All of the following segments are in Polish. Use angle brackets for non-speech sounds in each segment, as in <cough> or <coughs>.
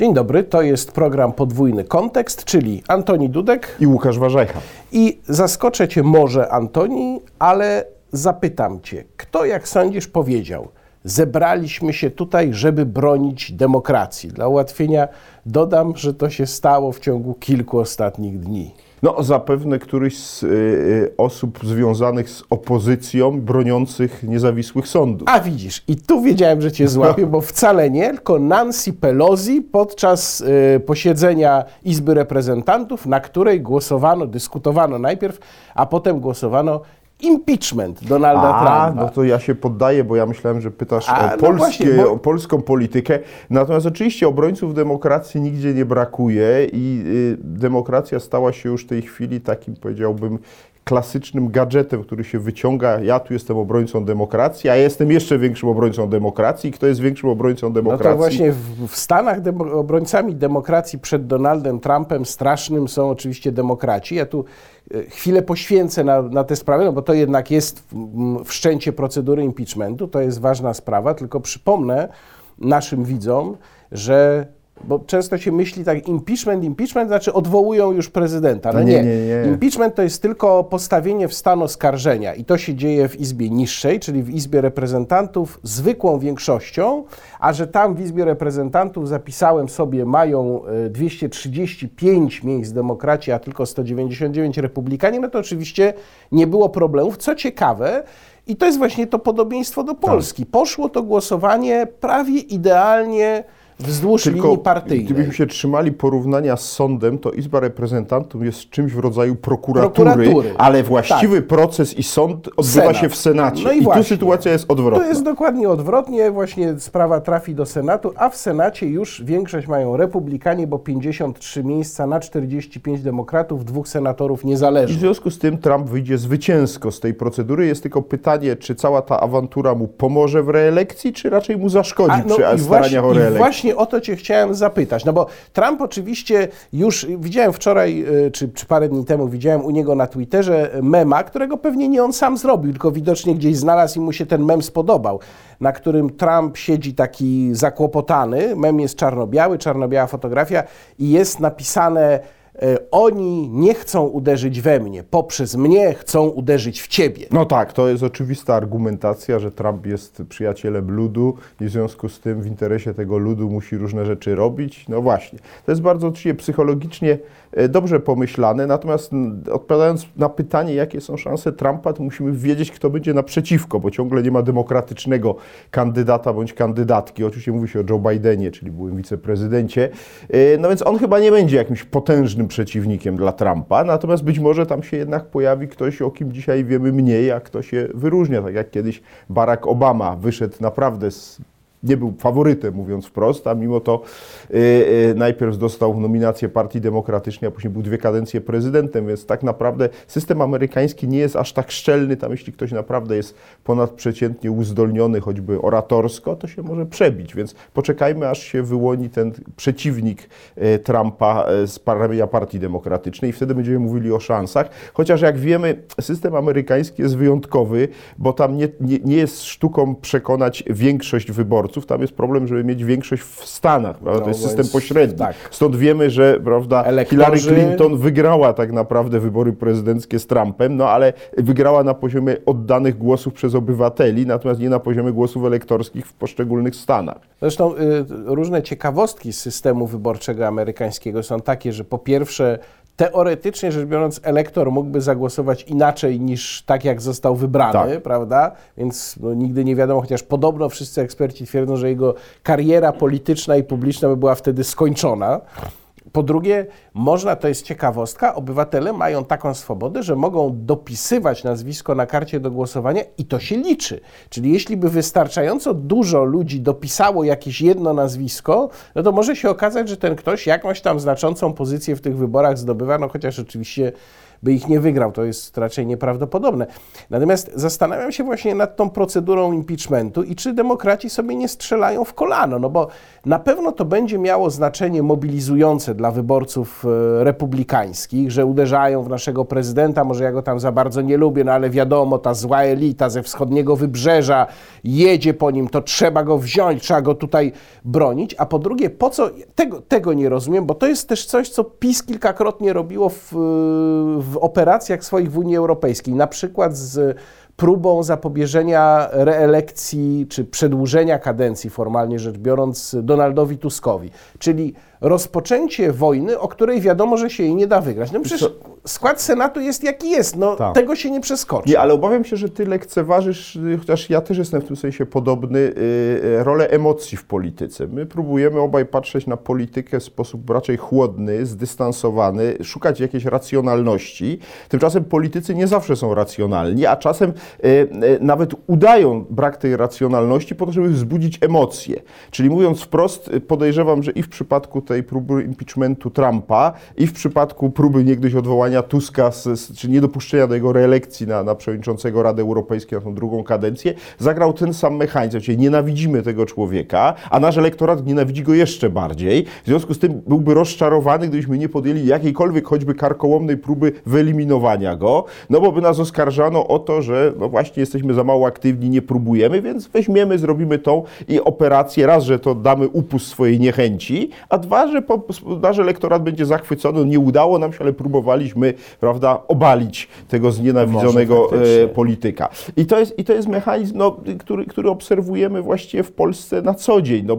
Dzień dobry, to jest program Podwójny Kontekst, czyli Antoni Dudek. I Łukasz Warzejcha. I zaskoczę Cię może, Antoni, ale zapytam Cię, kto, jak sądzisz, powiedział, zebraliśmy się tutaj, żeby bronić demokracji. Dla ułatwienia dodam, że to się stało w ciągu kilku ostatnich dni. No, zapewne któryś z y, y, osób związanych z opozycją, broniących niezawisłych sądów. A widzisz, i tu wiedziałem, że cię złapię, bo wcale nie, tylko Nancy Pelosi podczas y, posiedzenia Izby Reprezentantów, na której głosowano, dyskutowano najpierw, a potem głosowano impeachment Donalda A, Trumpa. no to ja się poddaję, bo ja myślałem, że pytasz A, o, no polskie, właśnie, bo- o polską politykę. Natomiast oczywiście obrońców demokracji nigdzie nie brakuje i y, demokracja stała się już w tej chwili takim, powiedziałbym, klasycznym gadżetem, który się wyciąga. Ja tu jestem obrońcą demokracji, a ja jestem jeszcze większym obrońcą demokracji. Kto jest większym obrońcą No demokracji? to właśnie w, w Stanach demo, obrońcami demokracji przed Donaldem Trumpem strasznym są oczywiście demokraci. Ja tu e, chwilę poświęcę na, na tę sprawę, no bo to jednak jest wszczęcie procedury impeachmentu, to jest ważna sprawa, tylko przypomnę naszym widzom, że bo często się myśli tak, impeachment, impeachment, znaczy odwołują już prezydenta. No Nie, nie, nie, nie. Impeachment to jest tylko postawienie w stan oskarżenia i to się dzieje w Izbie Niższej, czyli w Izbie Reprezentantów zwykłą większością, a że tam w Izbie Reprezentantów zapisałem sobie mają e, 235 miejsc demokraci, a tylko 199 republikanie, no to oczywiście nie było problemów. Co ciekawe, i to jest właśnie to podobieństwo do Polski. Poszło to głosowanie prawie idealnie wzdłuż linii partyjnej. gdybyśmy się trzymali porównania z sądem, to Izba Reprezentantów jest czymś w rodzaju prokuratury, Prokuratury. ale właściwy proces i sąd odbywa Senat. się w Senacie. No i I, tu sytuacja jest odwrotna. To jest dokładnie odwrotnie, właśnie sprawa trafi do Senatu, a w Senacie już większość mają republikanie, bo 53 miejsca na 45 demokratów, dwóch senatorów I w niezależnych. związku z tym Trump wyjdzie zwycięsko z tej procedury. Jest tylko pytanie, czy cała ta awantura mu pomoże w reelekcji, czy raczej mu zaszkodzi A, no przy staraniach właśnie, o reelekcję. Właśnie o to Cię chciałem zapytać, no bo Trump oczywiście już, widziałem wczoraj, y, czy, czy parę dni temu, widziałem u niego na Twitterze mema, którego pewnie nie on sam zrobił, tylko widocznie gdzieś znalazł i mu się ten mem spodobał, na którym Trump siedzi taki zakłopotany, mem jest czarno-biały, czarno-biała fotografia i jest napisane oni nie chcą uderzyć we mnie, poprzez mnie chcą uderzyć w Ciebie. No tak, to jest oczywista argumentacja, że Trump jest przyjacielem ludu i w związku z tym w interesie tego ludu musi różne rzeczy robić. No właśnie, to jest bardzo oczywiście psychologicznie e, dobrze pomyślane, natomiast odpowiadając na pytanie, jakie są szanse Trumpa, to musimy wiedzieć, kto będzie naprzeciwko, bo ciągle nie ma demokratycznego kandydata bądź kandydatki. Oczywiście mówi się o Joe Bidenie, czyli byłym wiceprezydencie. E, No więc on chyba nie będzie jakimś potężnym przeciwnikiem dla Trumpa, natomiast być może tam się jednak pojawi ktoś, o kim dzisiaj wiemy mniej, a kto się wyróżnia, tak jak kiedyś Barack Obama wyszedł naprawdę z nie był faworytem, mówiąc wprost, a mimo to y, y, najpierw dostał nominację Partii Demokratycznej, a później był dwie kadencje prezydentem, więc tak naprawdę system amerykański nie jest aż tak szczelny. Tam jeśli ktoś naprawdę jest ponadprzeciętnie uzdolniony, choćby oratorsko, to się może przebić. Więc poczekajmy, aż się wyłoni ten przeciwnik y, Trumpa z ramienia Partii Demokratycznej i wtedy będziemy mówili o szansach. Chociaż jak wiemy, system amerykański jest wyjątkowy, bo tam nie, nie, nie jest sztuką przekonać większość wyborców, tam jest problem, żeby mieć większość w Stanach, prawda? No, to jest bo system pośredni. tak. Stąd wiemy, że prawda, Elektorzy- Hillary Clinton wygrała tak naprawdę wybory prezydenckie z Trumpem, no ale wygrała na poziomie oddanych głosów przez obywateli, natomiast nie na poziomie głosów elektorskich w poszczególnych stanach. Zresztą y, różne ciekawostki z systemu wyborczego amerykańskiego są takie, że po pierwsze, teoretycznie rzecz biorąc, elektor mógłby zagłosować inaczej niż tak, jak został wybrany, Tak. prawda? Więc no, nigdy nie wiadomo, chociaż podobno wszyscy eksperci twierdzą, że jego kariera polityczna i publiczna by była wtedy skończona. Po drugie, można, to jest ciekawostka, obywatele mają taką swobodę, że mogą dopisywać nazwisko na karcie do głosowania i to się liczy. Czyli jeśli by wystarczająco dużo ludzi dopisało jakieś jedno nazwisko, no to może się okazać, że ten ktoś jakąś tam znaczącą pozycję w tych wyborach zdobywa, no chociaż oczywiście by ich nie wygrał. To jest raczej nieprawdopodobne. Natomiast zastanawiam się właśnie nad tą procedurą impeachmentu i czy demokraci sobie nie strzelają w kolano, no bo na pewno to będzie miało znaczenie mobilizujące dla wyborców e, republikańskich, że uderzają w naszego prezydenta, może ja go tam za bardzo nie lubię, no ale wiadomo, ta zła elita ze wschodniego wybrzeża jedzie po nim, to trzeba go wziąć, trzeba go tutaj bronić, a po drugie, po co, tego, tego nie rozumiem, bo to jest też coś, co PiS kilkakrotnie robiło w, w operacjach swoich w Unii Europejskiej, na przykład z próbą zapobieżenia reelekcji czy przedłużenia kadencji, formalnie rzecz biorąc, Donaldowi Tuskowi. Czyli rozpoczęcie wojny, o której wiadomo, że się jej nie da wygrać. No przecież skład Senatu jest jaki jest, no Tak. tego się nie przeskoczy. Nie, ale obawiam się, że ty lekceważysz, chociaż ja też jestem w tym sensie podobny, y, y, rolę emocji w polityce. My próbujemy obaj patrzeć na politykę w sposób raczej chłodny, zdystansowany, szukać jakiejś racjonalności. Tymczasem politycy nie zawsze są racjonalni, a czasem y, y, nawet udają brak tej racjonalności po to, żeby wzbudzić emocje. Czyli mówiąc wprost, podejrzewam, że i w przypadku tej próby impeachmentu Trumpa, i w przypadku próby niegdyś odwołania Tuska, z, z, czy niedopuszczenia do jego reelekcji na, na przewodniczącego Rady Europejskiej na tą drugą kadencję, zagrał ten sam mechanizm. Czyli nienawidzimy tego człowieka, a nasz elektorat nienawidzi go jeszcze bardziej. W związku z tym byłby rozczarowany, gdybyśmy nie podjęli jakiejkolwiek choćby karkołomnej próby wyeliminowania go, no bo by nas oskarżano o to, że no właśnie jesteśmy za mało aktywni, nie próbujemy, więc weźmiemy, zrobimy tą i operację. Raz, że to damy upust swojej niechęci, a dwa, że po, nasz elektorat będzie zachwycony. Nie udało nam się, ale próbowaliśmy, prawda, obalić tego znienawidzonego Może faktycznie. e, polityka. I to jest, i to jest mechanizm, no, który, który obserwujemy właściwie w Polsce na co dzień. No,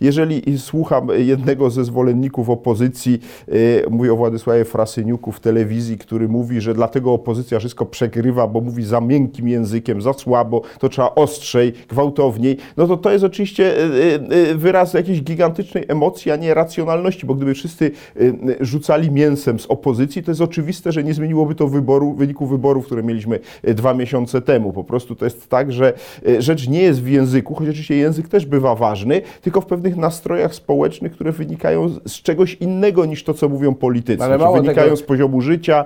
jeżeli słucham jednego ze zwolenników opozycji, e, mówię o Władysławie Frasyniuku w telewizji, który mówi, że dlatego opozycja wszystko przegrywa, bo mówi za miękkim językiem, za słabo, to trzeba ostrzej, gwałtowniej, no to to jest oczywiście e, wyraz jakiejś gigantycznej emocji, a nie racjonalności, bo gdyby wszyscy e, e, rzucali mięsem z opozycji, to jest oczywiste, że nie zmieniłoby to wyboru, wyniku wyborów, które mieliśmy e, dwa miesiące temu. Po prostu to jest tak, że rzecz nie jest w języku, choć oczywiście język też bywa ważny, tylko w pewnych nastrojach społecznych, które wynikają z- czegoś innego niż to, co mówią politycy. Ale Znaczy, mało wynikają tego- z poziomu życia,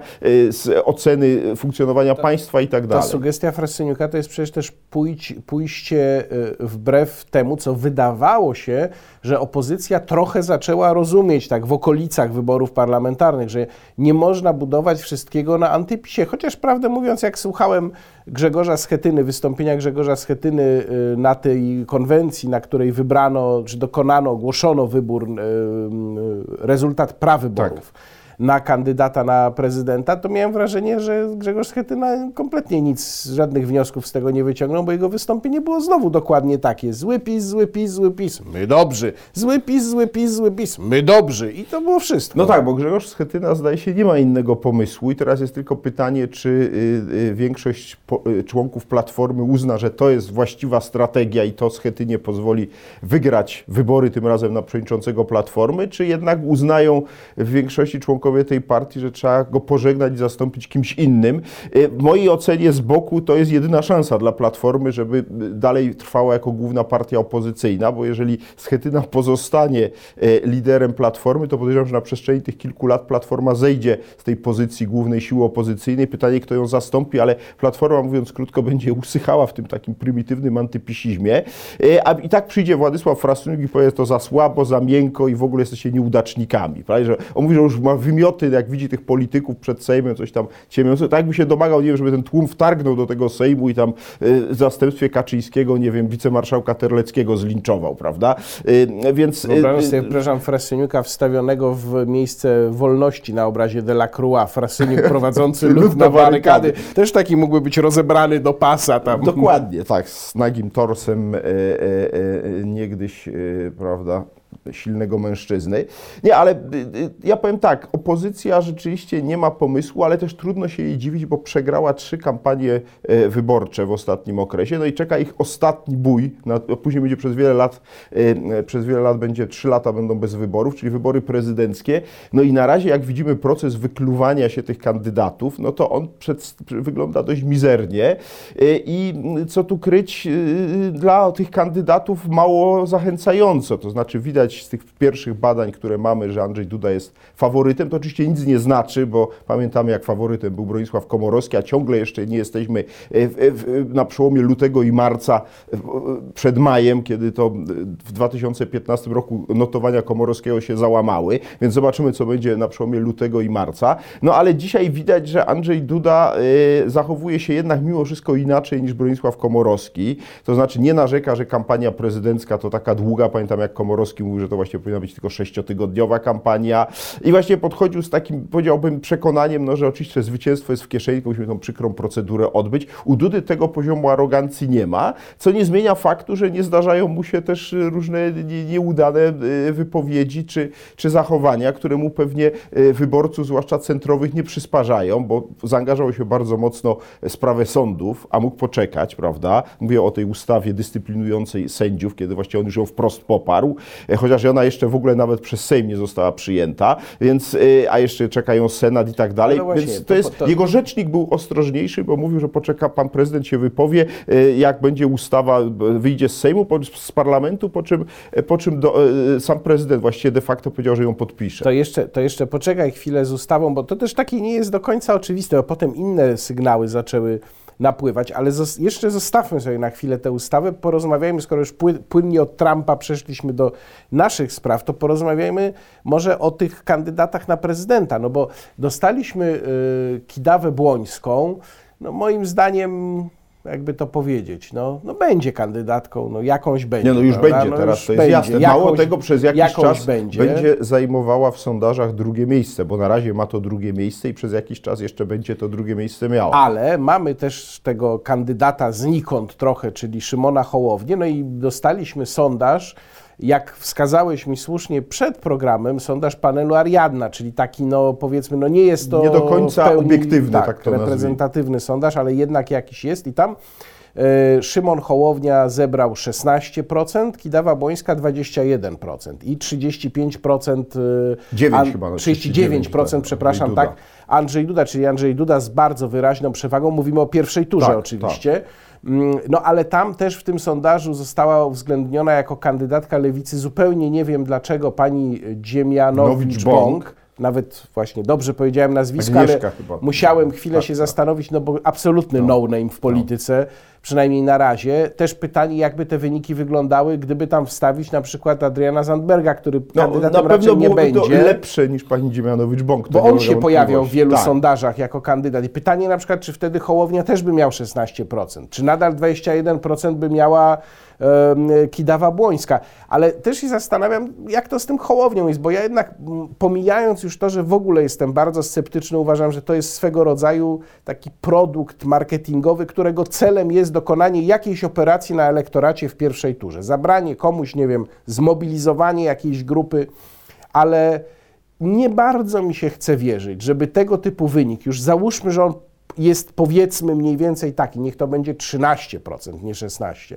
z oceny funkcjonowania państwa i tak Ta dalej. sugestia Frasyniuka to jest przecież też pójść, pójście y, wbrew temu, co wydawało się, że opozycja trochę zaczęła rozumieć tak w okolicach wyborów parlamentarnych, że nie można budować wszystkiego na antypisie. Chociaż prawdę mówiąc, jak słuchałem Grzegorza Schetyny, wystąpienia Grzegorza Schetyny y, na tej konwencji, na której wybrano, czy dokonano, ogłoszono wybór, y, y, rezultat prawyborów na kandydata na prezydenta, to miałem wrażenie, że Grzegorz Schetyna kompletnie nic, żadnych wniosków z tego nie wyciągnął, bo jego wystąpienie było znowu dokładnie takie. Zły PiS, zły PiS, zły PiS, my dobrzy. Zły PiS, zły PiS, zły PiS, my dobrzy. I to było wszystko. No tak, bo Grzegorz Schetyna zdaje się nie ma innego pomysłu i teraz jest tylko pytanie, czy y, y, większość po, y, członków Platformy uzna, że to jest właściwa strategia i to Schetynie pozwoli wygrać wybory tym razem na przewodniczącego Platformy, czy jednak uznają w większości członkowie tej partii, że trzeba go pożegnać i zastąpić kimś innym. Y, W mojej ocenie z boku to jest jedyna szansa dla Platformy, żeby y, dalej trwała jako główna partia opozycyjna, bo jeżeli Schetyna pozostanie e, liderem Platformy, to podejrzewam, że na przestrzeni tych kilku lat Platforma zejdzie z tej pozycji głównej siły opozycyjnej. Pytanie, kto ją zastąpi, ale Platforma, mówiąc krótko, będzie usychała w tym takim prymitywnym antypisizmie. A i tak przyjdzie Władysław Frasyniuk i powie to za słabo, za miękko i w ogóle jesteście nieudacznikiem. Prawda? On mówi, że już ma wymioty, jak widzi tych polityków przed Sejmem, coś tam ciemiące. Tak by się domagał, nie wiem, żeby ten tłum wtargnął do tego Sejmu i tam w zastępstwie Kaczyńskiego, nie wiem, wicemarszałka Terleckiego zlinczował, prawda? E, Więc... e, Wyobrażam sobie, przepraszam, Frasyniuka wstawionego w miejsce wolności na obrazie Delacroix. Frasyniuk prowadzący <laughs> lud na barykady. Też taki mógłby być rozebrany do pasa tam. Dokładnie, tak, z nagim torsem e, e, e, niegdyś, prawda, silnego mężczyzny. Nie, ale e, e, ja powiem tak, opozycja rzeczywiście nie ma pomysłu, ale też trudno się jej dziwić, bo przegrała trzy kampanie e, wyborcze w ostatnim okresie, no i czeka ich ostatni bój, później będzie przez wiele lat, e, e, przez wiele lat będzie, trzy lata będą bez wyborów, czyli wybory prezydenckie, no i na razie jak widzimy proces wykluwania się tych kandydatów, no to on przed, wygląda dość mizernie. Y, i co tu kryć, y, dla tych kandydatów mało zachęcająco, to znaczy widać widać z tych pierwszych badań, które mamy, że Andrzej Duda jest faworytem. To oczywiście nic nie znaczy, bo pamiętamy, jak faworytem był Bronisław Komorowski, a ciągle jeszcze nie jesteśmy w, w, na przełomie lutego i marca przed majem, kiedy to w 2015 roku notowania Komorowskiego się załamały, więc zobaczymy, co będzie na przełomie lutego i marca. No ale dzisiaj widać, że Andrzej Duda zachowuje się jednak mimo wszystko inaczej niż Bronisław Komorowski. To znaczy nie narzeka, że kampania prezydencka to taka długa. Pamiętam, jak Komorowski mówił, że to właśnie powinna być tylko sześciotygodniowa kampania. I właśnie podchodził z takim, powiedziałbym, przekonaniem, no, że oczywiście zwycięstwo jest w kieszeni, musimy tą przykrą procedurę odbyć. U Dudy tego poziomu arogancji nie ma, co nie zmienia faktu, że nie zdarzają mu się też różne nieudane y, wypowiedzi czy, czy zachowania, które mu pewnie y, wyborców, zwłaszcza centrowych, nie przysparzają, bo zaangażował się bardzo mocno w sprawę sądów, a mógł poczekać, prawda? Mówię o tej ustawie dyscyplinującej sędziów, kiedy właściwie on już ją wprost poparł, chociaż ona jeszcze w ogóle nawet przez Sejm nie została przyjęta, więc, y, a jeszcze czekają Senat i tak dalej, właśnie, więc to, to jest, to... jego rzecznik był ostrożniejszy, bo mówił, że poczeka, pan prezydent się wypowie, jak będzie ustawa, wyjdzie z Sejmu, z parlamentu, po czym, po czym do, sam prezydent właściwie de facto powiedział, że ją podpisze. To jeszcze, to jeszcze poczekaj chwilę z ustawą, bo to też takie nie jest do końca oczywiste, bo potem inne sygnały zaczęły napływać, ale jeszcze zostawmy sobie na chwilę tę ustawę, porozmawiajmy, skoro już płynnie od Trumpa przeszliśmy do naszych spraw, to porozmawiajmy może o tych kandydatach na prezydenta, no bo dostaliśmy y, Kidawę Błońską, no moim zdaniem jakby to powiedzieć, no, no będzie kandydatką, no jakąś będzie. Nie, no już prawda? będzie, no teraz to jest będzie. jasne. Mało jakąś, tego, przez jakiś czas będzie. będzie zajmowała w sondażach drugie miejsce, bo na razie ma to drugie miejsce i przez jakiś czas jeszcze będzie to drugie miejsce miało. Ale mamy też tego kandydata znikąd trochę, czyli Szymona Hołownię, no i dostaliśmy sondaż, jak wskazałeś mi słusznie przed programem, sondaż panelu Ariadna, czyli taki, no powiedzmy, no nie jest to nie do końca pełni, obiektywny, tak, tak to reprezentatywny nazwijmy. sondaż, ale jednak jakiś jest i tam e, Szymon Hołownia zebrał 16%, Kidawa Bońska 21% i 35%, 9 e, chyba, 39%, tak, przepraszam, tak, Andrzej Duda, czyli Andrzej Duda z bardzo wyraźną przewagą, mówimy o pierwszej turze tak, oczywiście. Tak. Mm, no ale tam też w tym sondażu została uwzględniona jako kandydatka lewicy zupełnie nie wiem dlaczego pani Dziemianowicz-Bąk. Nawet właśnie dobrze powiedziałem nazwisko, ale chyba. musiałem chwilę tak, się tak. zastanowić, no bo absolutny no, no-name w polityce. No przynajmniej na razie. Też pytanie, jakby te wyniki wyglądały, gdyby tam wstawić na przykład Adriana Zandberga, który no, kandydatem na raczej nie będzie. to lepsze niż pani Dziemianowicz-Bąk. Bo on się pojawiał w wielu tak. sondażach jako kandydat. I pytanie na przykład, czy wtedy Hołownia też by miał 16%, czy nadal 21% by miała Kidawa Błońska. Ale też się zastanawiam, jak to z tym Hołownią jest, bo ja jednak pomijając już to, że w ogóle jestem bardzo sceptyczny, uważam, że to jest swego rodzaju taki produkt marketingowy, którego celem jest dokonanie jakiejś operacji na elektoracie w pierwszej turze. Zabranie komuś, nie wiem, zmobilizowanie jakiejś grupy, ale nie bardzo mi się chce wierzyć, żeby tego typu wynik, już załóżmy, że on jest powiedzmy mniej więcej taki, niech to będzie 13%, nie 16%,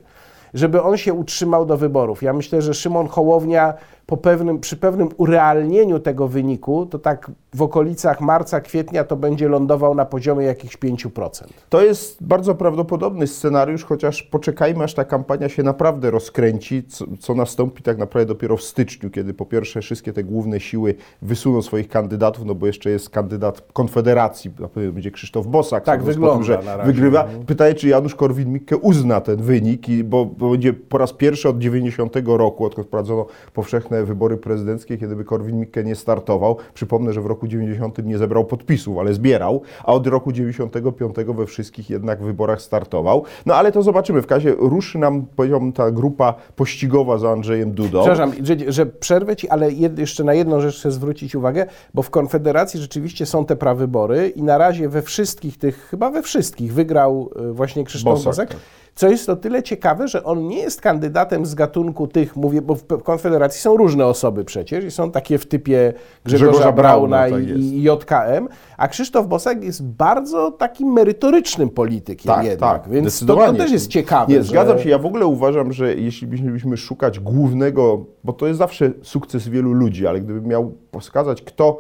żeby on się utrzymał do wyborów. Ja myślę, że Szymon Hołownia po pewnym, przy pewnym urealnieniu tego wyniku, to tak w okolicach marca, kwietnia to będzie lądował na poziomie jakichś 5%. To jest bardzo prawdopodobny scenariusz, chociaż poczekajmy, aż ta kampania się naprawdę rozkręci, co, co nastąpi tak naprawdę dopiero w styczniu, kiedy po pierwsze wszystkie te główne siły wysuną swoich kandydatów, no bo jeszcze jest kandydat Konfederacji, będzie Krzysztof Bosak, tak wygląda, tym, że wygrywa. Mhm. Pytanie, czy Janusz Korwin-Mikke uzna ten wynik, i, bo, bo będzie po raz pierwszy od 90 roku, odkąd wprowadzono powszechne wybory prezydenckie, kiedy by Korwin-Mikke nie startował. Przypomnę, że w roku 90 nie zebrał podpisów, ale zbierał, a od roku 95 we wszystkich jednak wyborach startował. No ale to zobaczymy. W razie ruszy nam, powiedziałbym, ta grupa pościgowa za Andrzejem Dudą. Przepraszam, że, że przerwę Ci, ale jed, jeszcze na jedną rzecz chcę zwrócić uwagę, bo w Konfederacji rzeczywiście są te prawybory i na razie we wszystkich tych, chyba we wszystkich wygrał e, właśnie Krzysztof Bosak. Bosak. Co jest o tyle ciekawe, że on nie jest kandydatem z gatunku tych, mówię, bo w Konfederacji są różne osoby przecież i są takie w typie Grzegorza, Grzegorza Brauna, Brauna tak i, i, JKM, a Krzysztof Bosak jest bardzo takim merytorycznym politykiem tak, jednak, tak, więc to, to, też jest ciekawe. Nie, że... zgadzam się, ja w ogóle uważam, że jeśli byśmy szukać głównego, bo to jest zawsze sukces wielu ludzi, ale gdybym miał wskazać, kto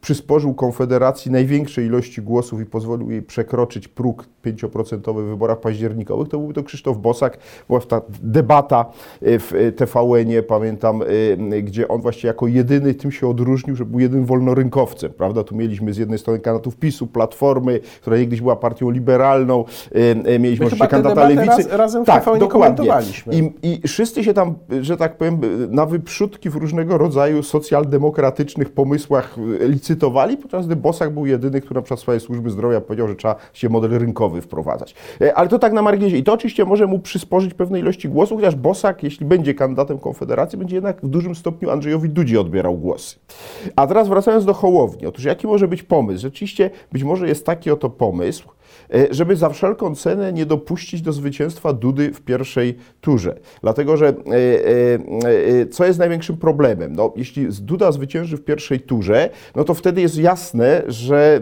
przysporzył Konfederacji największej ilości głosów i pozwolił jej przekroczyć próg 5% w wyborach październikowych, to byłby to Krzysztof Bosak. Była ta debata w TVN-ie, pamiętam, gdzie on właśnie jako jedyny tym się odróżnił, że był jednym wolnorynkowcem, prawda? Tu mieliśmy z jednej strony kandydatów PiSu, Platformy, która niegdyś była partią liberalną, mieliśmy oczywiście kandydata Lewicy. Raz, razem tak, w dokładnie. I, I wszyscy się tam, że tak powiem, na wyprzódki w różnego rodzaju socjaldemokratycznych pomysłach licytowali, podczas gdy Bosak był jedyny, który na przykład swojej służby zdrowia powiedział, że trzeba się model rynkowy wprowadzać. E, ale to tak na marginesie. I to oczywiście może mu przysporzyć pewnej ilości głosów, chociaż Bosak, jeśli będzie kandydatem Konfederacji, będzie jednak w dużym stopniu Andrzejowi Dudzi odbierał głosy. A teraz wracając do Hołowni. Otóż jaki może być pomysł? Rzeczywiście być może jest taki oto pomysł, żeby za wszelką cenę nie dopuścić do zwycięstwa Dudy w pierwszej turze. Dlatego, że e, e, co jest największym problemem? No, jeśli Duda zwycięży w pierwszej turze, no to wtedy jest jasne, że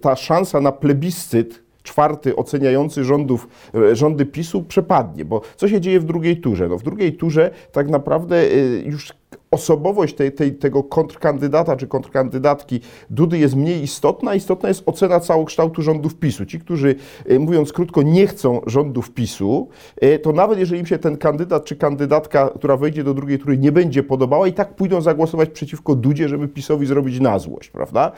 ta szansa na plebiscyt czwarty oceniający rządów, rządy PiSu przepadnie, bo co się dzieje w drugiej turze? No w drugiej turze tak naprawdę już osobowość tej, tej, tego kontrkandydata czy kontrkandydatki Dudy jest mniej istotna. Istotna jest ocena całokształtu rządów PiSu. Ci, którzy, e, mówiąc krótko, nie chcą rządów PiSu, e, to nawet jeżeli im się ten kandydat czy kandydatka, która wejdzie do drugiej tury, nie będzie podobała, i tak pójdą zagłosować przeciwko Dudzie, żeby PiSowi zrobić na złość, prawda?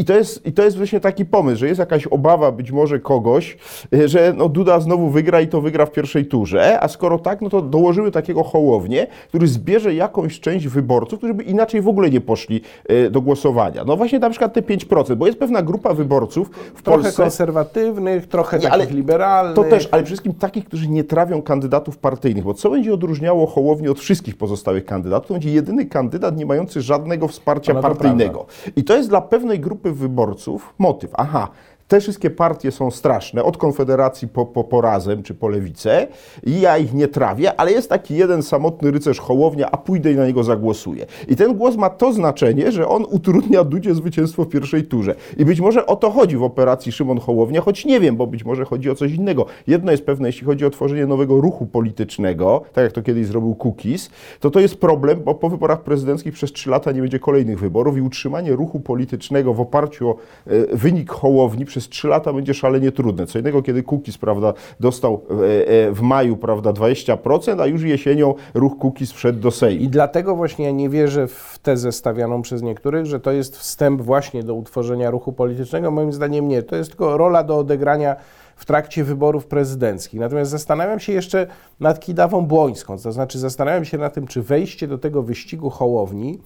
I to jest, i to jest właśnie taki pomysł, że jest jakaś obawa być może kogoś, e, że no Duda znowu wygra i to wygra w pierwszej turze, a skoro tak, no to dołożymy takiego hołownię, który zbierze jakąś część wyborców, którzy by inaczej w ogóle nie poszli e, do głosowania. No właśnie na przykład te 5%, bo jest pewna grupa wyborców w trochę Polsce... konserwatywnych, trochę nie, takich liberalnych. To też, ale przede wszystkim takich, którzy nie trawią kandydatów partyjnych, bo co będzie odróżniało Hołownię od wszystkich pozostałych kandydatów? To będzie jedyny kandydat nie mający żadnego wsparcia no partyjnego. I to jest dla pewnej grupy wyborców motyw. Aha, te wszystkie partie są straszne, od Konfederacji po, po, po Razem czy po Lewicę i ja ich nie trawię, ale jest taki jeden samotny rycerz Hołownia, a pójdę i na niego zagłosuję. I ten głos ma to znaczenie, że on utrudnia Dudzie zwycięstwo w pierwszej turze. I być może o to chodzi w operacji Szymon Hołownia, choć nie wiem, bo być może chodzi o coś innego. Jedno jest pewne, jeśli chodzi o tworzenie nowego ruchu politycznego, tak jak to kiedyś zrobił Kukiz, to to jest problem, bo po wyborach prezydenckich przez trzy lata nie będzie kolejnych wyborów i utrzymanie ruchu politycznego w oparciu o e, wynik Hołowni przez przez 3 lata będzie szalenie trudne. Co innego, kiedy Kukiz, prawda, dostał e, e, w maju, prawda, 20%, a już jesienią ruch Kukiz wszedł do Sejmu. I dlatego właśnie ja nie wierzę w tezę stawianą przez niektórych, że to jest wstęp właśnie do utworzenia ruchu politycznego. Moim zdaniem nie. To jest tylko rola do odegrania w trakcie wyborów prezydenckich. Natomiast zastanawiam się jeszcze nad Kidawą Błońską, to znaczy zastanawiam się nad tym, czy wejście do tego wyścigu Hołowni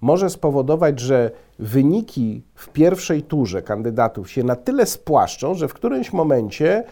może spowodować, że wyniki w pierwszej turze kandydatów się na tyle spłaszczą, że w którymś momencie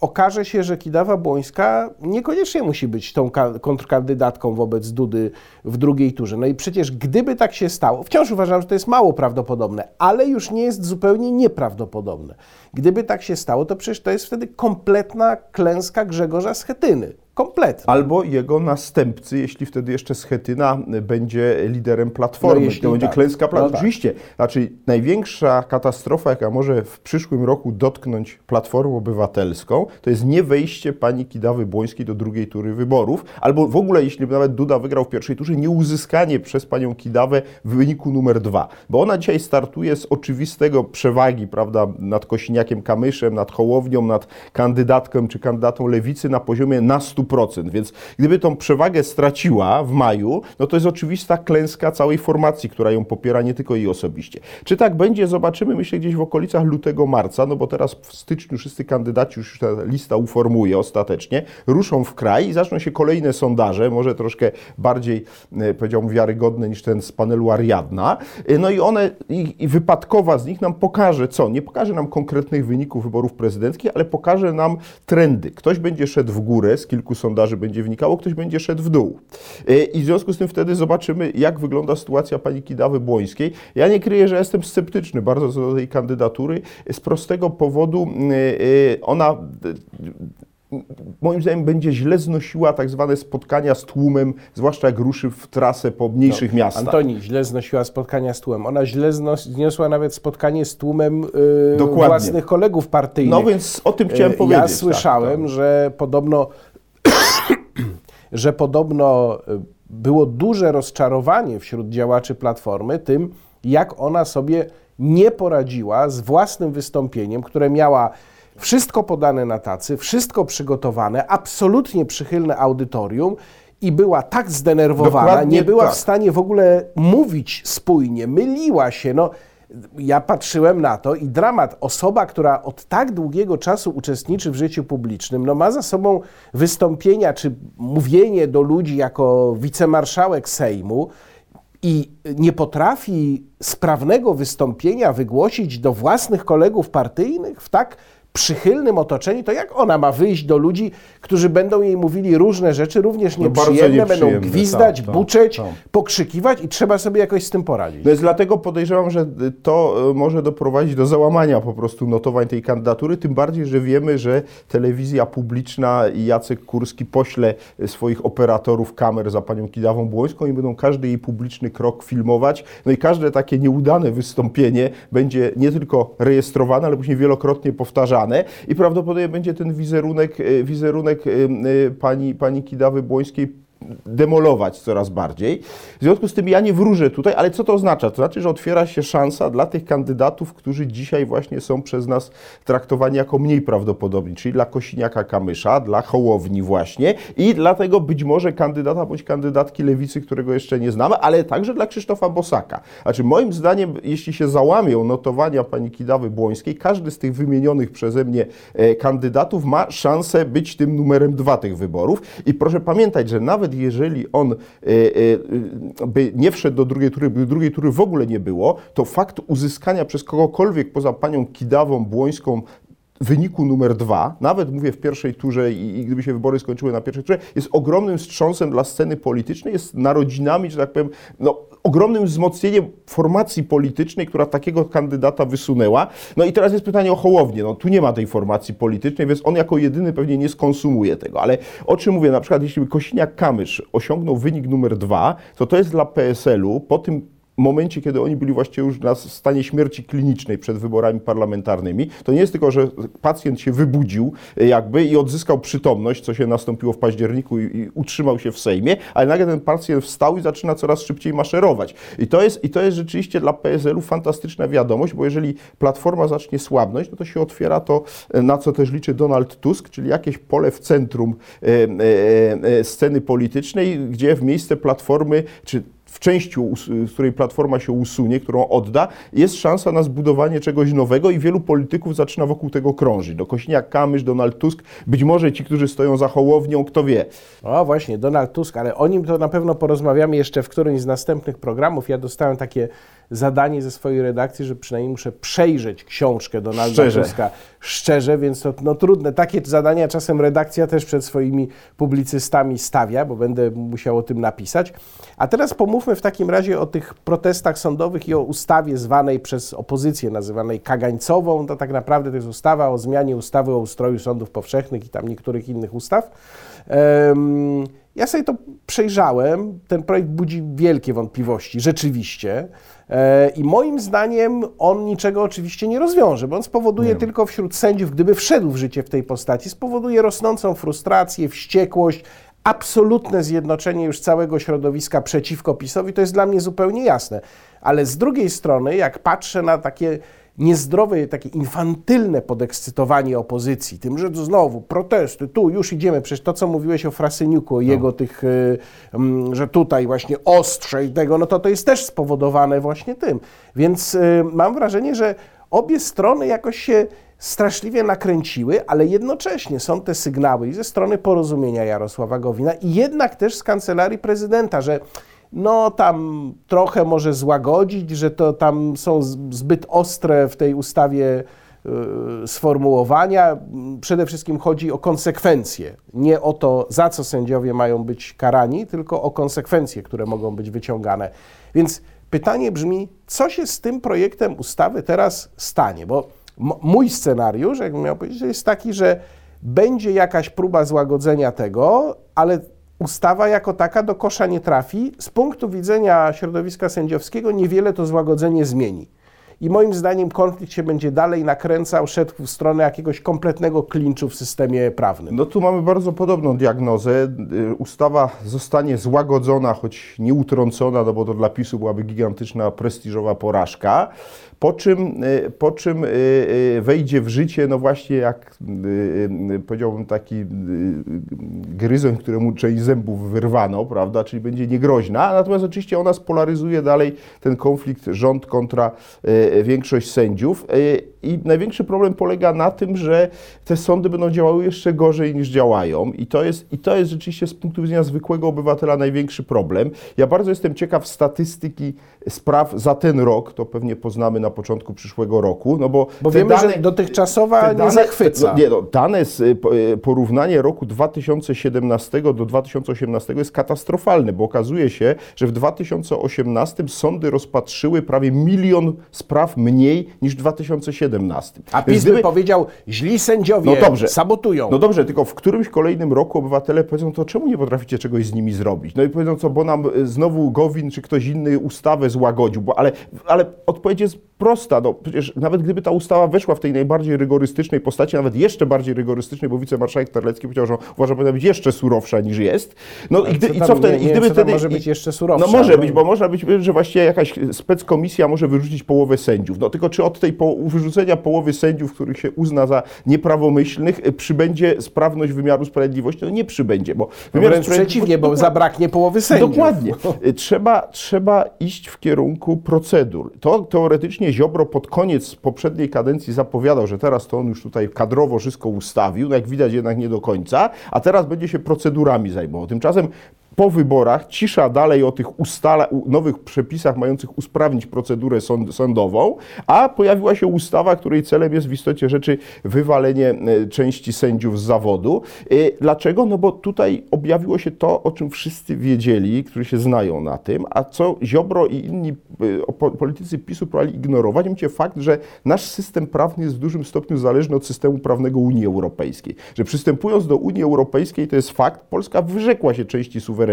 okaże się, że Kidawa Błońska niekoniecznie musi być tą kontrkandydatką wobec Dudy w drugiej turze. No i przecież gdyby tak się stało, wciąż uważam, że to jest mało prawdopodobne, ale już nie jest zupełnie nieprawdopodobne. Gdyby tak się stało, to przecież to jest wtedy kompletna klęska Grzegorza Schetyny. Kompletnie. Albo jego następcy, jeśli wtedy jeszcze Schetyna będzie liderem Platformy. No to będzie tak. klęska Platformy. No tak. Oczywiście, znaczy największa katastrofa, jaka może w przyszłym roku dotknąć Platformę Obywatelską, to jest nie wejście pani Kidawy Błońskiej do drugiej tury wyborów, albo w ogóle, jeśli nawet Duda wygrał w pierwszej turze, nie uzyskanie przez panią Kidawę wyniku numer dwa. Bo ona dzisiaj startuje z oczywistego przewagi, prawda, nad Kosiniakiem Kamyszem, nad Hołownią, nad kandydatką czy kandydatą Lewicy na poziomie na 100 100%. Więc gdyby tą przewagę straciła w maju, no to jest oczywista klęska całej formacji, która ją popiera, nie tylko jej osobiście. Czy tak będzie, zobaczymy, myślę, gdzieś w okolicach lutego, marca, no bo teraz w styczniu wszyscy kandydaci, już ta lista uformuje ostatecznie, ruszą w kraj i zaczną się kolejne sondaże, może troszkę bardziej, e, powiedziałbym, wiarygodne niż ten z panelu Ariadna. E, no i one, i, i wypadkowa z nich nam pokaże co? Nie pokaże nam konkretnych wyników wyborów prezydenckich, ale pokaże nam trendy. Ktoś będzie szedł w górę z kilku sondaży będzie wynikało, ktoś będzie szedł w dół. E, I w związku z tym wtedy zobaczymy, jak wygląda sytuacja pani Kidawy Błońskiej. Ja nie kryję, że jestem sceptyczny bardzo co do tej kandydatury z prostego powodu. E, e, ona moim zdaniem będzie źle znosiła tak zwane spotkania z tłumem, zwłaszcza jak ruszy w trasę po mniejszych no, miastach. Antoni źle znosiła spotkania z tłumem. Ona źle zniosła nawet spotkanie z tłumem yy, własnych kolegów partyjnych. No więc o tym chciałem powiedzieć. Ja słyszałem, tak, że podobno <coughs> że podobno y, było duże rozczarowanie wśród działaczy Platformy tym, jak ona sobie nie poradziła z własnym wystąpieniem, które miała wszystko podane na tacy, wszystko przygotowane, absolutnie przychylne audytorium i była tak zdenerwowana, Dokładnie nie była tak. w stanie w ogóle mówić spójnie, myliła się. No, ja patrzyłem na to i dramat. Osoba, która od tak długiego czasu uczestniczy w życiu publicznym, no ma za sobą wystąpienia czy mówienie do ludzi jako wicemarszałek Sejmu i nie potrafi sprawnego wystąpienia wygłosić do własnych kolegów partyjnych w tak przychylnym otoczeniu, to jak ona ma wyjść do ludzi, którzy będą jej mówili różne rzeczy, również No nieprzyjemne, będą nieprzyjemne, gwizdać, tak, tak, buczeć, tak. pokrzykiwać i trzeba sobie jakoś z tym poradzić. No jest dlatego podejrzewam, że to e, może doprowadzić do załamania po prostu notowań tej kandydatury, tym bardziej, że wiemy, że telewizja publiczna i Jacek Kurski pośle e, swoich operatorów kamer za panią Kidawą Błońską i będą każdy jej publiczny krok filmować. No i każde takie nieudane wystąpienie będzie nie tylko rejestrowane, ale później wielokrotnie powtarzane i prawdopodobnie będzie ten wizerunek, e, wizerunek e, e, pani, pani Kidawy Błońskiej demolować coraz bardziej. W związku z tym ja nie wróżę tutaj, ale co to oznacza? To znaczy, że otwiera się szansa dla tych kandydatów, którzy dzisiaj właśnie są przez nas traktowani jako mniej prawdopodobni, czyli dla Kosiniaka-Kamysza, dla Hołowni właśnie i dlatego być może kandydata bądź kandydatki Lewicy, którego jeszcze nie znamy, ale także dla Krzysztofa Bosaka. Znaczy moim zdaniem, jeśli się załamią notowania pani Kidawy Błońskiej, każdy z tych wymienionych przeze mnie e, kandydatów ma szansę być tym numerem dwa tych wyborów i proszę pamiętać, że nawet jeżeli on e, e, by nie wszedł do drugiej tury, by drugiej tury w ogóle nie było, to fakt uzyskania przez kogokolwiek poza panią Kidawą Błońską wyniku numer dwa, nawet mówię w pierwszej turze i, i gdyby się wybory skończyły na pierwszej turze, jest ogromnym wstrząsem dla sceny politycznej, jest narodzinami, że tak powiem, no, ogromnym wzmocnieniem formacji politycznej, która takiego kandydata wysunęła. No i teraz jest pytanie o Hołownię. No tu nie ma tej formacji politycznej, więc on jako jedyny pewnie nie skonsumuje tego. Ale o czym mówię? Na przykład jeśli Kosiniak-Kamysz osiągnął wynik numer dwa, to to jest dla PSL-u po tym momencie, kiedy oni byli właściwie już na stanie śmierci klinicznej przed wyborami parlamentarnymi, to nie jest tylko, że pacjent się wybudził e, jakby i odzyskał przytomność, co się nastąpiło w październiku i, i utrzymał się w Sejmie, ale nagle ten pacjent wstał i zaczyna coraz szybciej maszerować. I to jest, i to jest rzeczywiście dla PSL-u fantastyczna wiadomość, bo jeżeli Platforma zacznie słabnąć, no to się otwiera to, e, na co też liczy Donald Tusk, czyli jakieś pole w centrum e, e, e, sceny politycznej, gdzie w miejsce Platformy, czy w części, z której Platforma się usunie, którą odda, jest szansa na zbudowanie czegoś nowego i wielu polityków zaczyna wokół tego krążyć. Do Kośniak-Kamysz, Donald Tusk, być może ci, którzy stoją za Hołownią, kto wie. O właśnie, Donald Tusk, ale o nim to na pewno porozmawiamy jeszcze w którymś z następnych programów. Ja dostałem takie zadanie ze swojej redakcji, że przynajmniej muszę przejrzeć książkę Donalda Szczerze. Tuska szczerze, więc to no, trudne. Takie zadania czasem redakcja też przed swoimi publicystami stawia, bo będę musiał o tym napisać. A teraz pomówmy w takim razie o tych protestach sądowych i o ustawie zwanej przez opozycję, nazywanej kagańcową. To tak naprawdę to jest ustawa o zmianie ustawy o ustroju sądów powszechnych i tam niektórych innych ustaw. Em, ja sobie to przejrzałem. Ten projekt budzi wielkie wątpliwości, rzeczywiście. E, I moim zdaniem on niczego oczywiście nie rozwiąże, bo on spowoduje tylko wśród sędziów, gdyby wszedł w życie w tej postaci, spowoduje rosnącą frustrację, wściekłość, absolutne zjednoczenie już całego środowiska przeciwko PiSowi. To jest dla mnie zupełnie jasne. Ale z drugiej strony, jak patrzę na takie niezdrowe, takie infantylne podekscytowanie opozycji, tym, że znowu protesty, tu już idziemy, przecież to, co mówiłeś o Frasyniuku, o jego tych, y, mm, że tutaj właśnie ostrze i tego, no to to jest też spowodowane właśnie tym. Więc y, mam wrażenie, że obie strony jakoś się straszliwie nakręciły, ale jednocześnie są te sygnały i ze strony porozumienia Jarosława Gowina i jednak też z kancelarii prezydenta, że no tam trochę może złagodzić, że to tam są zbyt ostre w tej ustawie y, sformułowania. Przede wszystkim chodzi o konsekwencje. Nie o to, za co sędziowie mają być karani, tylko o konsekwencje, które mogą być wyciągane. Więc pytanie brzmi, co się z tym projektem ustawy teraz stanie? Bo mój scenariusz, jakbym miał powiedzieć, jest taki, że będzie jakaś próba złagodzenia tego, ale ustawa jako taka do kosza nie trafi. Z punktu widzenia środowiska sędziowskiego niewiele to złagodzenie zmieni. I moim zdaniem konflikt się będzie dalej nakręcał, szedł w stronę jakiegoś kompletnego klinczu w systemie prawnym. No tu mamy bardzo podobną diagnozę. Y, Ustawa zostanie złagodzona, choć nie utrącona, no bo to dla PiSu byłaby gigantyczna, prestiżowa porażka. Po czym, y, po czym y, wejdzie w życie, no właśnie jak powiedziałbym taki gryzoń, któremu część zębów wyrwano, prawda, czyli będzie niegroźna, natomiast oczywiście ona spolaryzuje dalej ten konflikt rząd kontra większość sędziów. I największy problem polega na tym, że te sądy będą działały jeszcze gorzej niż działają i to jest, i to jest rzeczywiście z punktu widzenia zwykłego obywatela największy problem. Ja bardzo jestem ciekaw statystyki spraw za ten rok, to pewnie poznamy na początku przyszłego roku, no bo, Bo wiemy, że dotychczasowa te nie dane- zachwyca. No, nie, no, dane z po- y, porównanie roku 2017 do 2018 jest katastrofalne, bo okazuje się, że w 2018 sądy rozpatrzyły prawie milion spraw mniej niż w 2017. A PiS by gdyby- powiedział, źli sędziowie No dobrze. sabotują. no dobrze, tylko w którymś kolejnym roku obywatele powiedzą, to czemu nie potraficie czegoś z nimi zrobić? No i powiedzą, co, bo nam y, znowu Gowin czy ktoś inny ustawę złagodził, bo, ale, ale odpowiedź jest prosta. No, przecież nawet gdyby ta ustawa weszła w tej najbardziej rygorystycznej postaci, nawet jeszcze bardziej rygorystycznej, bo wicemarszałek Terlecki powiedział, że uważa, że powinna być jeszcze surowsza niż jest. No i, gdy, co i tam, co wtedy? nie- I nie gdyby co wtedy może być jeszcze surowsza, No może no. być, bo można być, że właśnie jakaś speckomisja może wyrzucić połowę sędziów. No tylko czy od tej po, wyrzucenia połowy sędziów, których się uzna za nieprawomyślnych, y, przybędzie sprawność wymiaru sprawiedliwości? No nie przybędzie, bo No wymiar wręcz przeciwnie, bo zabraknie połowy sędziów. Dokładnie. Y, Trzeba, trzeba iść w kierunku procedur. To teoretycznie Ziobro pod koniec poprzedniej kadencji zapowiadał, że teraz to on już tutaj kadrowo wszystko ustawił, no jak widać jednak nie do końca, a teraz będzie się procedurami zajmował. Tymczasem po wyborach cisza dalej o tych ustala, nowych przepisach mających usprawnić procedurę sąd, sądową, a pojawiła się ustawa, której celem jest w istocie rzeczy wywalenie e, części sędziów z zawodu. E, Dlaczego? No bo tutaj objawiło się to, o czym wszyscy wiedzieli, którzy się znają na tym, a co Ziobro i inni e, po- politycy PiSu próbowali ignorować, mianowicie fakt, że nasz system prawny jest w dużym stopniu zależny od systemu prawnego Unii Europejskiej. Że przystępując do Unii Europejskiej, to jest fakt, Polska wyrzekła się części suwerenności.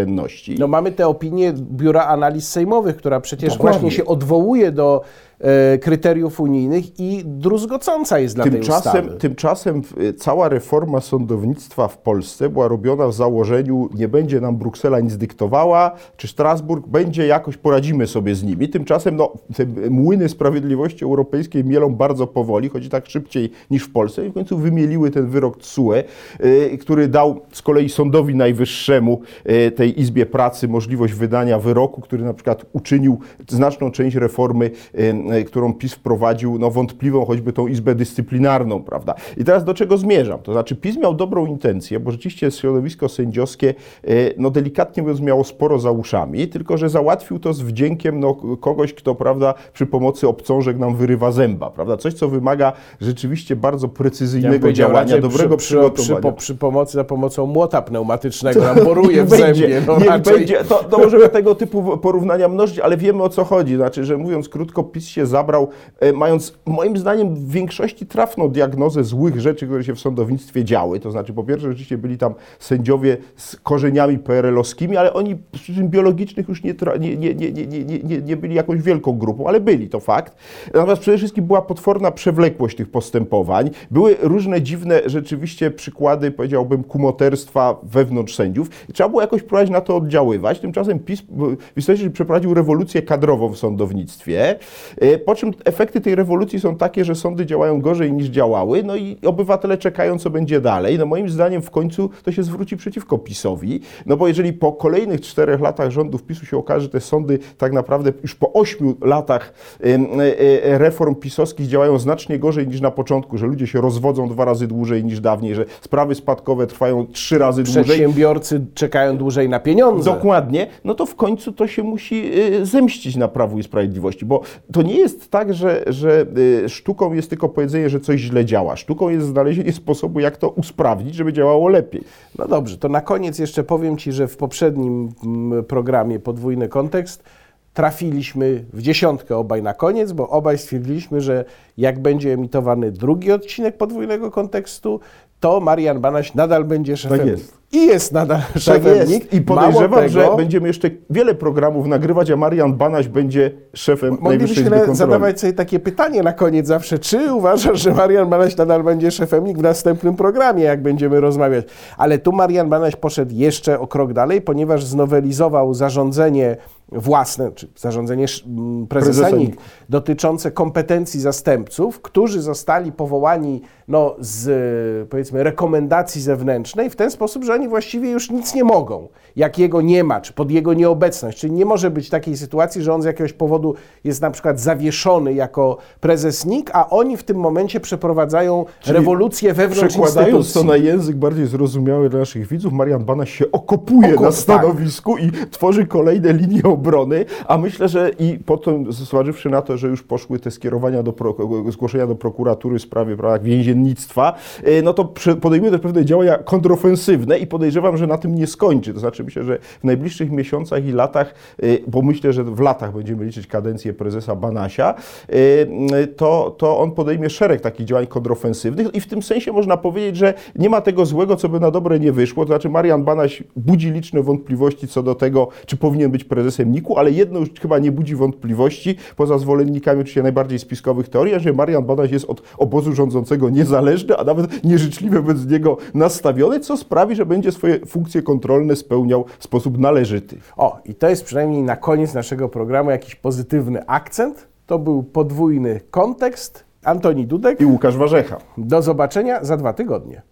No mamy te opinie Biura Analiz Sejmowych, która przecież Dokładnie. właśnie się odwołuje do kryteriów unijnych i druzgocąca jest dla tej Tymczasem, ustawy. tymczasem y, cała reforma sądownictwa w Polsce była robiona w założeniu, nie będzie nam Bruksela nic dyktowała, czy Strasburg, będzie jakoś, poradzimy sobie z nimi. Tymczasem no, te młyny sprawiedliwości europejskiej mielą bardzo powoli, chodzi tak szybciej niż w Polsce i w końcu wymieliły ten wyrok TSUE, y, który dał z kolei Sądowi Najwyższemu, tej Izbie Pracy, możliwość wydania wyroku, który na przykład uczynił znaczną część reformy, którą PiS wprowadził, no wątpliwą choćby tą Izbę Dyscyplinarną, prawda? I teraz do czego zmierzam? To znaczy PiS miał dobrą intencję, bo rzeczywiście środowisko sędziowskie, y, no delikatnie mówiąc, miało sporo za uszami, tylko że załatwił to z wdziękiem no, kogoś, kto, prawda, przy pomocy obcążek nam wyrywa zęba, prawda? Coś, co wymaga rzeczywiście bardzo Ja precyzyjnego powiedział działania, dobrego przy, przy, przy, przygotowania. po, przy pomocy, za pomocą młota pneumatycznego nam boruje w <laughs> zębie. No niech raczej będzie. To, to możemy tego typu porównania mnożyć, ale wiemy o co chodzi. Znaczy, że mówiąc krótko, PiS się zabrał, e, mając moim zdaniem w większości trafną diagnozę złych rzeczy, które się w sądownictwie działy. To znaczy, po pierwsze, rzeczywiście byli tam sędziowie z korzeniami PRL-owskimi, ale oni przy czym biologicznych już nie, nie, nie, nie, nie, nie, nie, byli jakąś wielką grupą, ale byli, to fakt. Natomiast przede wszystkim była potworna przewlekłość tych postępowań. Były różne dziwne rzeczywiście przykłady, powiedziałbym, kumoterstwa wewnątrz sędziów. Trzeba było jakoś próbować na to oddziaływać. Tymczasem PiS w istocie przeprowadził rewolucję kadrową w sądownictwie, po czym efekty tej rewolucji są takie, że sądy działają gorzej niż działały, no i obywatele czekają, co będzie dalej. No moim zdaniem w końcu to się zwróci przeciwko PiSowi, no bo jeżeli po kolejnych czterech latach rządów PiSu się okaże, że te sądy tak naprawdę już po ośmiu latach e, e, reform pisowskich działają znacznie gorzej niż na początku, że ludzie się rozwodzą dwa razy dłużej niż dawniej, że sprawy spadkowe trwają trzy razy dłużej. przedsiębiorcy czekają dłużej na pieniądze. Dokładnie, no to w końcu to się musi y, zemścić na Prawu i Sprawiedliwości, bo to nie jest tak, że, że y, sztuką jest tylko powiedzenie, że coś źle działa. Sztuką jest znalezienie sposobu, jak to usprawnić, żeby działało lepiej. No dobrze, to na koniec jeszcze powiem Ci, że w poprzednim mm, programie Podwójny Kontekst trafiliśmy w dziesiątkę obaj na koniec, bo obaj stwierdziliśmy, że jak będzie emitowany drugi odcinek Podwójnego Kontekstu, to Marian Banaś nadal będzie szefem Tak jest. I jest nadal Tak szefem jest. NIK. I podejrzewam, tego, że będziemy jeszcze wiele programów nagrywać, a Marian Banaś będzie szefem Najwyższej Moglibyśmy Kontroli. zadawać sobie takie pytanie na koniec zawsze, czy uważasz, że Marian Banaś nadal będzie szefem NIK w następnym programie, jak będziemy rozmawiać. Ale tu Marian Banaś poszedł jeszcze o krok dalej, ponieważ znowelizował zarządzenie własne, czy zarządzenie prezesa Prezesa NIK NIK. dotyczące kompetencji zastępców, którzy zostali powołani no, z e, powiedzmy rekomendacji zewnętrznej w ten sposób, że oni właściwie już nic nie mogą, jak jego nie ma, czy pod jego nieobecność. Czyli nie może być takiej sytuacji, że on z jakiegoś powodu jest na przykład zawieszony jako prezes NIK, a oni w tym momencie przeprowadzają Czyli rewolucję wewnątrz Przekładając instytucji. to na język bardziej zrozumiały dla naszych widzów, Marian Banaś się okopuje Okop, na tak. stanowisku i tworzy kolejne linie obrony, a myślę, że i potem, zważywszy na to, że już poszły te skierowania do zgłoszenia do prokuratury w sprawie prawa więziennictwa, e, no to podejmuje też pewne działania kontrofensywne i podejrzewam, że na tym nie skończy. To znaczy myślę, że w najbliższych miesiącach i latach, e, bo myślę, że w latach będziemy liczyć kadencję prezesa Banasia, e, to, to on podejmie szereg takich działań kontrofensywnych i w tym sensie można powiedzieć, że nie ma tego złego, co by na dobre nie wyszło. To znaczy Marian Banaś budzi liczne wątpliwości co do tego, czy powinien być prezesem NIK-u, ale jedno już chyba nie budzi wątpliwości, poza zwolennikami oczywiście najbardziej spiskowych teorii, że Marian Banaś jest od obozu rządzącego niezależny, a nawet nieżyczliwie wobec niego nastawiony, co sprawi, że będzie swoje funkcje kontrolne spełniał w sposób należyty. O, i to jest przynajmniej na koniec naszego programu jakiś pozytywny akcent. To był podwójny kontekst. Antoni Dudek. I Łukasz Warzecha. Do zobaczenia za dwa tygodnie.